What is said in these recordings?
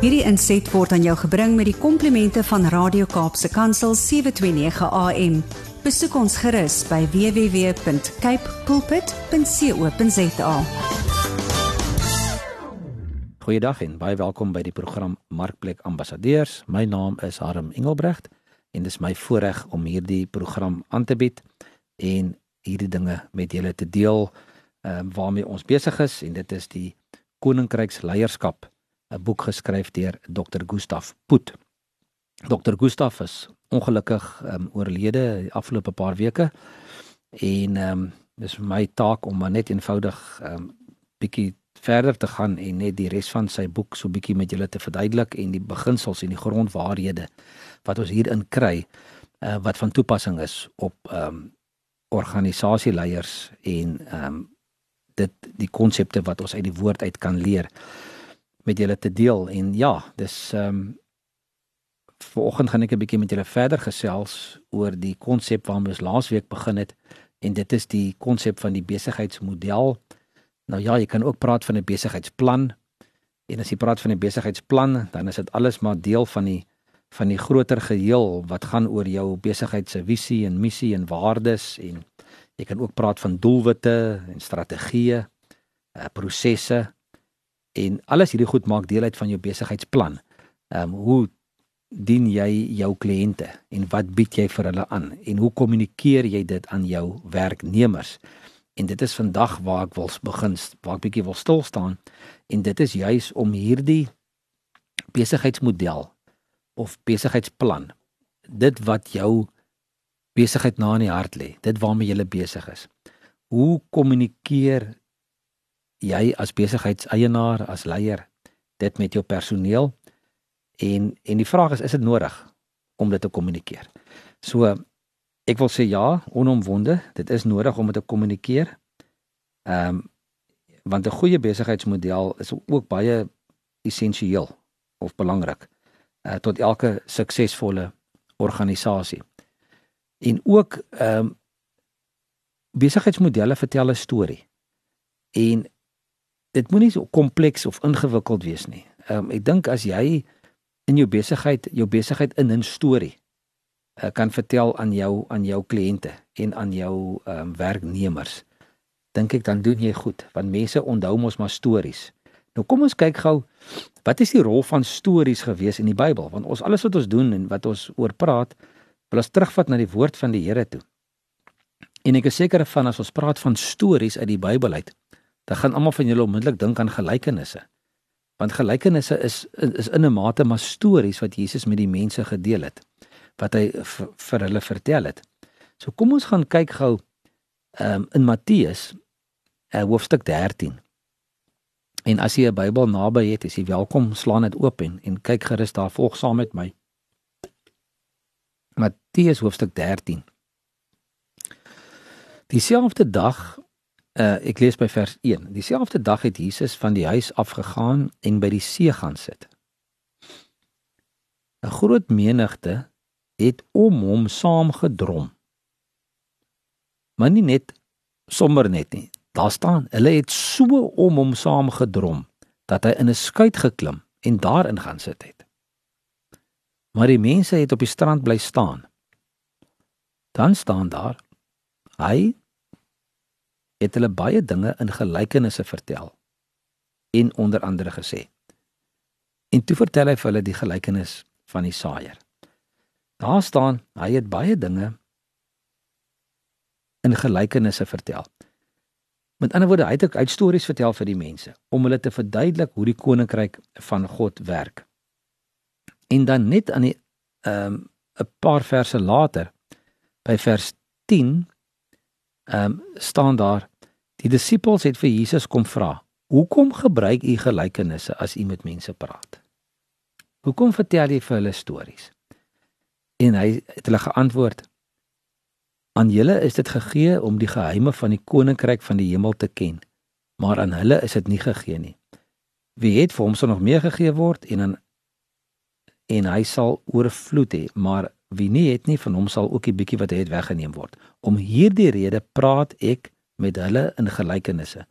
Hierdie inset word aan jou gebring met die komplimente van Radio Kaapse Kansel 729 AM. Besoek ons gerus by www.cape pulpit.co.za. Goeiedag en baie welkom by die program Markplek Ambassadeurs. My naam is Harm Engelbrecht en dit is my voorreg om hierdie program aan te bied en hierdie dinge met julle te deel um, waarmee ons besig is en dit is die Koninkryksleierskap 'n boek geskryf deur Dr. Gustaf Poot. Dr. Gustaf is ongelukkig um, oorlede die afgelope paar weke en ehm um, dis my taak om maar net eenvoudig ehm um, bietjie verder te gaan en net die res van sy boek so bietjie met julle te verduidelik en die beginsels en die grondwaarhede wat ons hierin kry uh, wat van toepassing is op ehm um, organisasieleiers en ehm um, dit die konsepte wat ons uit die woord uit kan leer met julle te deel en ja, dis ehm um, vanoggend gaan ek 'n bietjie met julle verder gesels oor die konsep waarmee ons laasweek begin het en dit is die konsep van die besigheidsmodel. Nou ja, jy kan ook praat van 'n besigheidsplan. En as jy praat van 'n besigheidsplan, dan is dit alles maar deel van die van die groter geheel wat gaan oor jou besigheid se visie en missie en waardes en jy kan ook praat van doelwitte en strategieë, uh, prosesse en alles hierdie goed maak deel uit van jou besigheidsplan. Ehm um, hoe dien jy jou kliënte en wat bied jy vir hulle aan en hoe kommunikeer jy dit aan jou werknemers? En dit is vandag waar ek wil begin, waar ek bietjie wil stil staan en dit is juis om hierdie besigheidsmodel of besigheidsplan dit wat jou besigheid na in die hart lê, dit waarmee jy besig is. Hoe kommunikeer jy as besigheidseienaar, as leier dit met jou personeel en en die vraag is is dit nodig om dit te kommunikeer. So ek wil sê ja, onomwonde, dit is nodig om dit te kommunikeer. Ehm um, want 'n goeie besigheidsmodel is ook baie essensieel of belangrik uh, tot elke suksesvolle organisasie. En ook ehm um, besigheidsmodelle vertel 'n storie. En dit moenie so kompleks of ingewikkeld wees nie. Ehm um, ek dink as jy in jou besigheid jou besigheid in 'n storie uh, kan vertel aan jou aan jou kliënte en aan jou ehm um, werknemers, dink ek dan doen jy goed want mense onthou mos maar stories. Nou kom ons kyk gou wat is die rol van stories gewees in die Bybel? Want ons alles wat ons doen en wat ons oor praat, wil ons terugvat na die woord van die Here toe. En ek is seker van as ons praat van stories uit die Bybel uit, dan gaan almal van julle onmiddellik dink aan gelykenisse. Want gelykenisse is is in 'n mate maar stories wat Jesus met die mense gedeel het wat hy vir hulle vertel het. So kom ons gaan kyk gou um, in Matteus uh, hoofstuk 13. En as jy 'n Bybel naby het, is jy welkom, slaan dit oop en, en kyk gerus daar volg saam met my. Matteus hoofstuk 13. Dieselfde dag Uh ek lees by vers 1. Dieselfde dag het Jesus van die huis afgegaan en by die see gaan sit. 'n Groot menigte het om hom saamgedrom. Maar nie net sommer net nie. Daar staan, hulle het so om hom saamgedrom dat hy in 'n skuit geklim en daarin gaan sit het. Maar die mense het op die strand bly staan. Dan staan daar hy het hulle baie dinge in gelykenisse vertel en onder andere gesê. En toe vertel hy vir hulle die gelykenis van die saaier. Daar staan hy het baie dinge in gelykenisse vertel. Met ander woorde, hy het ook uit stories vertel vir die mense om hulle te verduidelik hoe die koninkryk van God werk. En dan net aan die ehm um, 'n paar verse later by vers 10 ehm um, staan daar Die disippels het vir Jesus kom vra: "Hoekom gebruik u gelykenisse as u met mense praat? Hoekom vertel jy vir hulle stories?" En hy het hulle geantwoord: "Aan julle is dit gegee om die geheime van die koninkryk van die hemel te ken, maar aan hulle is dit nie gegee nie. Wie het vir hom sal nog meer gegee word en aan en hy sal oorvloed hê, maar wie nie het nie van hom sal ook 'n bietjie wat hy het weggeneem word. Om hierdie rede praat ek met hulle in gelykenisse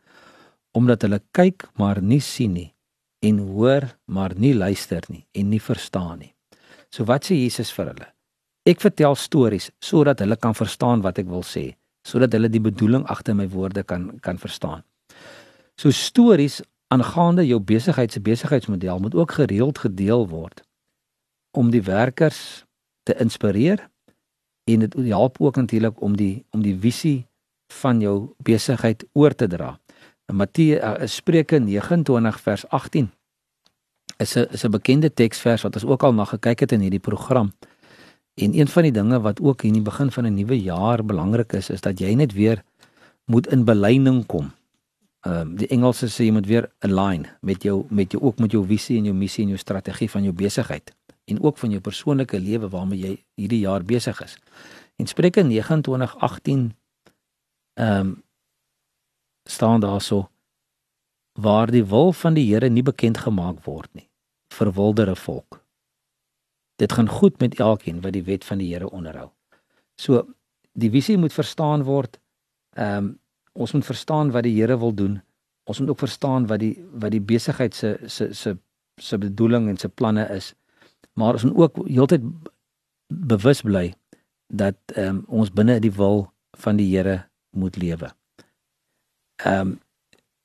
omdat hulle kyk maar nie sien nie en hoor maar nie luister nie en nie verstaan nie. So wat sê Jesus vir hulle? Ek vertel stories sodat hulle kan verstaan wat ek wil sê, sodat hulle die bedoeling agter my woorde kan kan verstaan. So stories aangaande jou besigheid se besigheidsmodel moet ook gereeld gedeel word om die werkers te inspireer en dit help ook natuurlik om die om die visie van jou besigheid oor te dra. In Matteus uh, Spreuke 29 vers 18 is 'n is 'n bekende teksvers wat ons ook al na gekyk het in hierdie program. En een van die dinge wat ook in die begin van 'n nuwe jaar belangrik is, is dat jy net weer moet in belyning kom. Ehm um, die Engelse sê jy moet weer align met jou met jou ook met jou visie en jou missie en jou strategie van jou besigheid en ook van jou persoonlike lewe waarmee jy hierdie jaar besig is. En Spreuke 29:18 ehm um, staan daarso waar die wil van die Here nie bekend gemaak word nie verwilderde volk. Dit gaan goed met elkeen wat die wet van die Here onderhou. So die visie moet verstaan word. Ehm um, ons moet verstaan wat die Here wil doen. Ons moet ook verstaan wat die wat die besigheid se se se se bedoeling en se planne is. Maar ons moet ook heeltyd bewus bly dat ehm um, ons binne die wil van die Here moet lewe. Ehm um,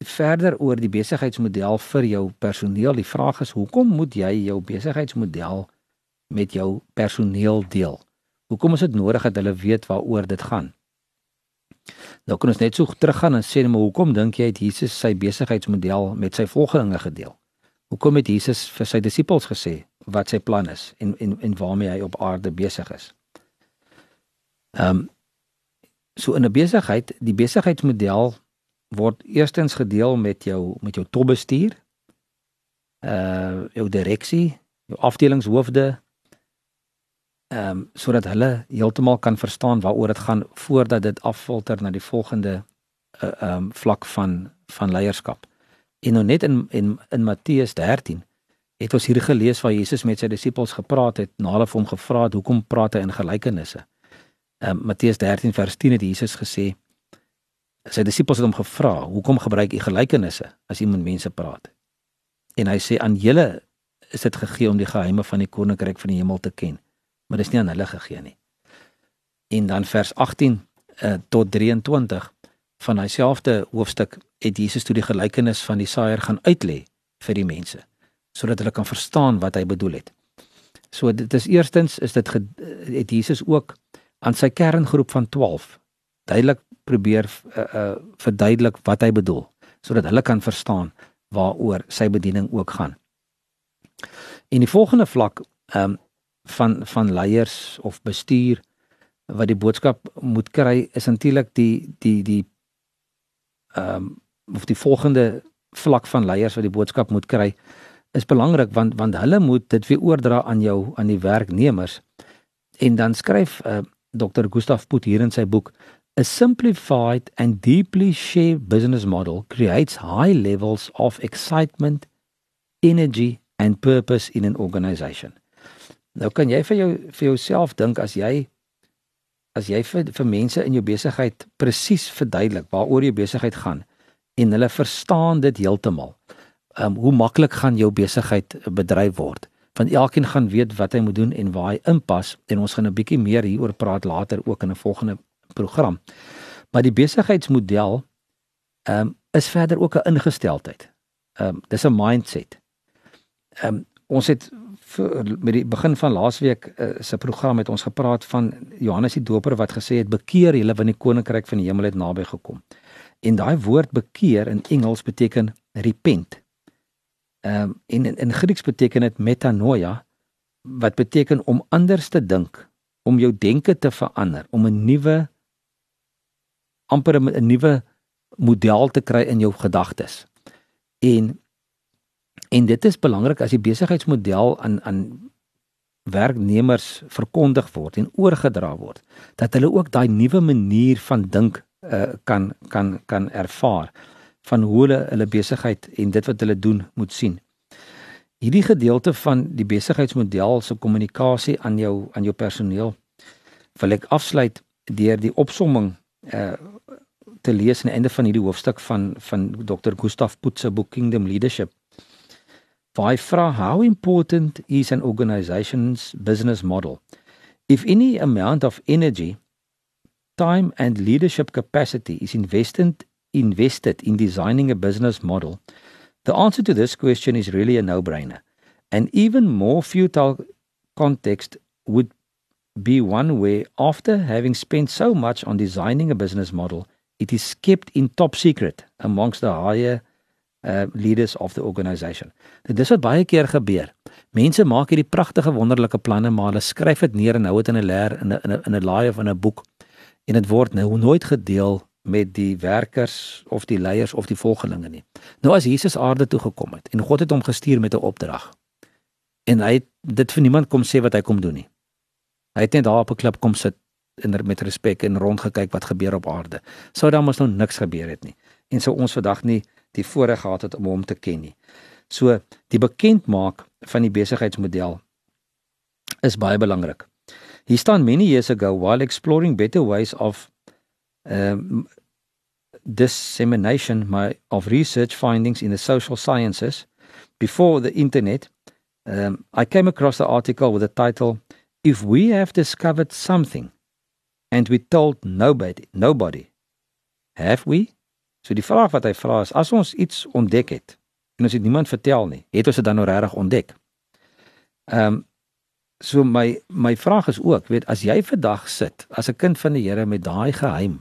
verder oor die besigheidsmodel vir jou personeel. Die vraag is hoekom moet jy jou besigheidsmodel met jou personeel deel? Hoekom is dit nodig dat hulle weet waaroor dit gaan? Nou kan ons net so teruggaan en sê maar hoekom dink jy het Jesus sy besigheidsmodel met sy volgelinge gedeel? Hoekom het Jesus vir sy disippels gesê wat sy plan is en en en waarmee hy op aarde besig is? Ehm um, so in 'n besigheid, die besigheidsmodel word eerstens gedeel met jou met jou topbestuur uh jou direksie, jou afdelingshoofde ehm um, sodat hulle heeltemal kan verstaan waaroor dit gaan voordat dit affilter na die volgende uh ehm um, vlak van van leierskap. En nou net in in in Matteus 13 het ons hier gelees waar Jesus met sy disippels gepraat het, na hulle hom gevra het hoekom praat hy in gelykenisse. Ehm um, Matteus 13 vers 10 het Jesus gesê sy disippels het hom gevra, "Hoekom gebruik u gelykenisse as met mense praat?" En hy sê aan julle is dit gegee om die geheime van die koninkryk van die hemel te ken, maar dis nie aan hulle gegee nie. En dan vers 18 uh, eh, tot 23 van dieselfde hoofstuk het Jesus toe die gelykenis van die saaier gaan uitlê vir die mense sodat hulle kan verstaan wat hy bedoel het. So dit is eerstens is dit het Jesus ook aan sy kerngroep van 12 duidelik probeer uh, uh verduidelik wat hy bedoel sodat hulle kan verstaan waaroor sy bediening ook gaan. En die volgende vlak ehm um, van van leiers of bestuur wat die boodskap moet kry is natuurlik die die die ehm um, of die volgende vlak van leiers wat die boodskap moet kry is belangrik want want hulle moet dit weer oordra aan jou aan die werknemers. En dan skryf uh, Dr. Gustav Put hier in sy boek A simplified and deeply shared business model creates high levels of excitement, energy and purpose in an organization. Nou kan jy vir jou vir jouself dink as jy as jy vir vir mense in jou besigheid presies verduidelik waaroor jou besigheid gaan en hulle verstaan dit heeltemal. Ehm um, hoe maklik gaan jou besigheid bedryf word? Want elkeen gaan weet wat hy moet doen en waar hy inpas en ons gaan 'n bietjie meer hieroor praat later ook in 'n volgende program. Maar die besigheidsmodel ehm um, is verder ook 'n ingesteldheid. Ehm um, dis 'n mindset. Ehm um, ons het met die begin van laasweek uh, se program het ons gepraat van Johannes die Doper wat gesê het bekeer julle want die koninkryk van die hemel het naby gekom. En daai woord bekeer in Engels beteken repent. Ehm um, in, in Grieks beteken dit metanoia wat beteken om anders te dink, om jou denke te verander, om 'n nuwe amper 'n nuwe model te kry in jou gedagtes. En en dit is belangrik as die besigheidsmodel aan aan werknemers verkondig word en oorgedra word dat hulle ook daai nuwe manier van dink uh, kan kan kan ervaar van hoe hulle hulle besigheid en dit wat hulle doen moet sien. Hierdie gedeelte van die besigheidsmodel se kommunikasie aan jou aan jou personeel wil ek afsluit deur die opsomming uh te lees aan die einde van hierdie hoofstuk van van Dr. Gustav Putz se boek Kingdom Leadership. waar hy vra how important is an organization's business model? If any amount of energy, time and leadership capacity is invested invested in designing a business model, the answer to this question is really a no-brainer. An even more futile context would be one where after having spent so much on designing a business model, it is kept in top secret amongst the higher uh leaders of the organization. Dit is wat baie keer gebeur. Mense maak hierdie pragtige wonderlike planne maar hulle skryf dit neer en hou dit in 'n leer in 'n in 'n laai of in 'n boek en dit word nou nooit gedeel met die werkers of die leiers of die volgelinge nie. Nou as Jesus aarde toe gekom het en God het hom gestuur met 'n opdrag. En hy het dit vir niemand kom sê wat hy kom doen nie. Hy het net daar op 'n klip kom sit en met respek en rondgekyk wat gebeur op aarde. Sou dan mos nou niks gebeur het nie. En sou ons vandag nie die voorreg gehad het om hom te ken nie. So die bekendmaak van die besigheidsmodel is baie belangrik. He staan many years ago while exploring better ways of um dissemination my of research findings in the social sciences. Before the internet um I came across the article with the title if we have discovered something and we told nobody nobody. Have we? So die vraag wat hy vra is as ons iets ontdek het en ons het niemand vertel nie het ons dit dan nou regtig ontdek? Ehm um, so my my vraag is ook weet as jy vandag sit as 'n kind van die Here met daai geheim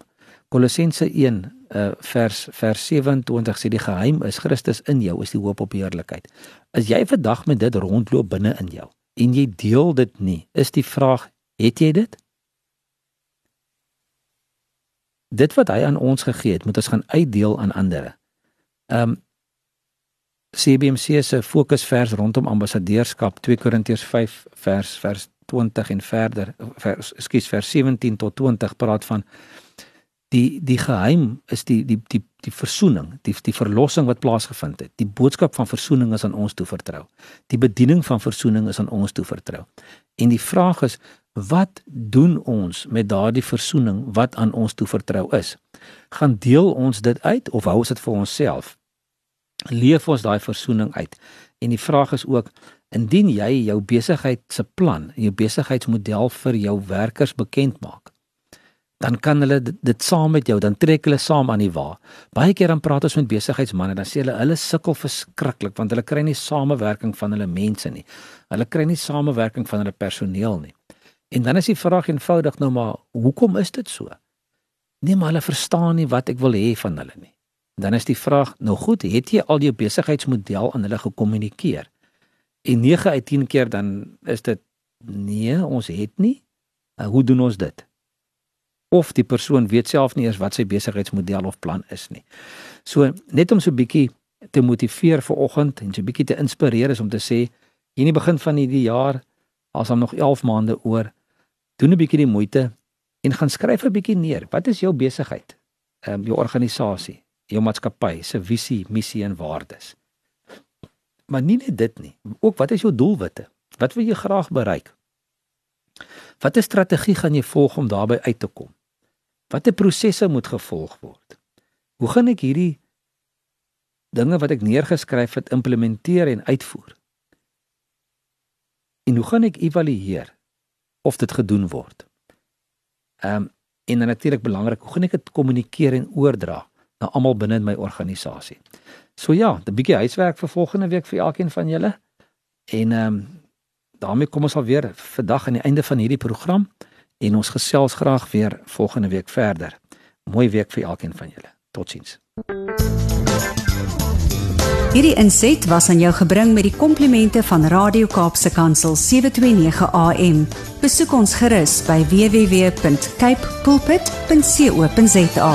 Kolossense 1 uh, vers vers 27 sê die geheim is Christus in jou is die hoop op heerlikheid as jy vandag met dit rondloop binne in jou en jy deel dit nie is die vraag het jy dit dit wat hy aan ons gegee het, moet ons gaan uitdeel aan ander. Ehm um, CBMC se fokusvers rondom ambassadeurskap 2 Korintiërs 5 vers vers 20 en verder vers ekskuus vers 17 tot 20 praat van die die geheim is die die die die versoening, die die verlossing wat plaasgevind het. Die boodskap van versoening is aan ons toevertrou. Die bediening van versoening is aan ons toevertrou. En die vraag is, Wat doen ons met daardie versoening wat aan ons toevertrou is? Gaan deel ons dit uit of hou ons dit vir onsself? Leef ons daai versoening uit? En die vraag is ook indien jy jou besigheid se plan, jou besigheidsmodel vir jou werkers bekend maak, dan kan hulle dit, dit saam met jou, dan trek hulle saam aan die wa. Baie keer dan praat ons met besigheidsmense, dan sê hulle hulle sukkel verskriklik want hulle kry nie samewerking van hulle mense nie. Hulle kry nie samewerking van hulle personeel nie. En dan is die vraag eenvoudig nou maar, hoekom is dit so? Nee, maar hulle verstaan nie wat ek wil hê van hulle nie. Dan is die vraag, nou goed, het jy al jou besigheidsmodel aan hulle gekommunikeer? En 9 uit 10 keer dan is dit nee, ons het nie. Uh, hoe doen ons dit? Of die persoon weet self nie eers wat sy besigheidsmodel of plan is nie. So net om so 'n bietjie te motiveer vir oggend en so 'n bietjie te inspireer is om te sê hier in die begin van hierdie jaar, as hom nog 11 maande oor, doen 'n bietjie die moeite en gaan skryf 'n bietjie neer. Wat is jou besigheid? Ehm um, jou organisasie, jou maatskappy se visie, missie en waardes. Maar nie net dit nie. Ook wat is jou doelwitte? Wat wil jy graag bereik? Watter strategie gaan jy volg om daarby uit te kom? Watter prosesse moet gevolg word? Hoe gaan ek hierdie dinge wat ek neergeskryf het implementeer en uitvoer? En hoe gaan ek evalueer of dit gedoen word. Ehm um, en dan natuurlik belangrik, hoe gaan ek dit kommunikeer en oordra na almal binne in my organisasie. So ja, 'n bietjie huiswerk vir volgende week vir elkeen van julle. En ehm um, daarmee kom ons al weer vandag aan die einde van hierdie program en ons gesels graag weer volgende week verder. Mooi week vir elkeen van julle. Totsiens. Hierdie inset was aan jou gebring met die komplimente van Radio Kaapse Kansel 729 AM. Besoek ons gerus by www.cape pulpit.co.za.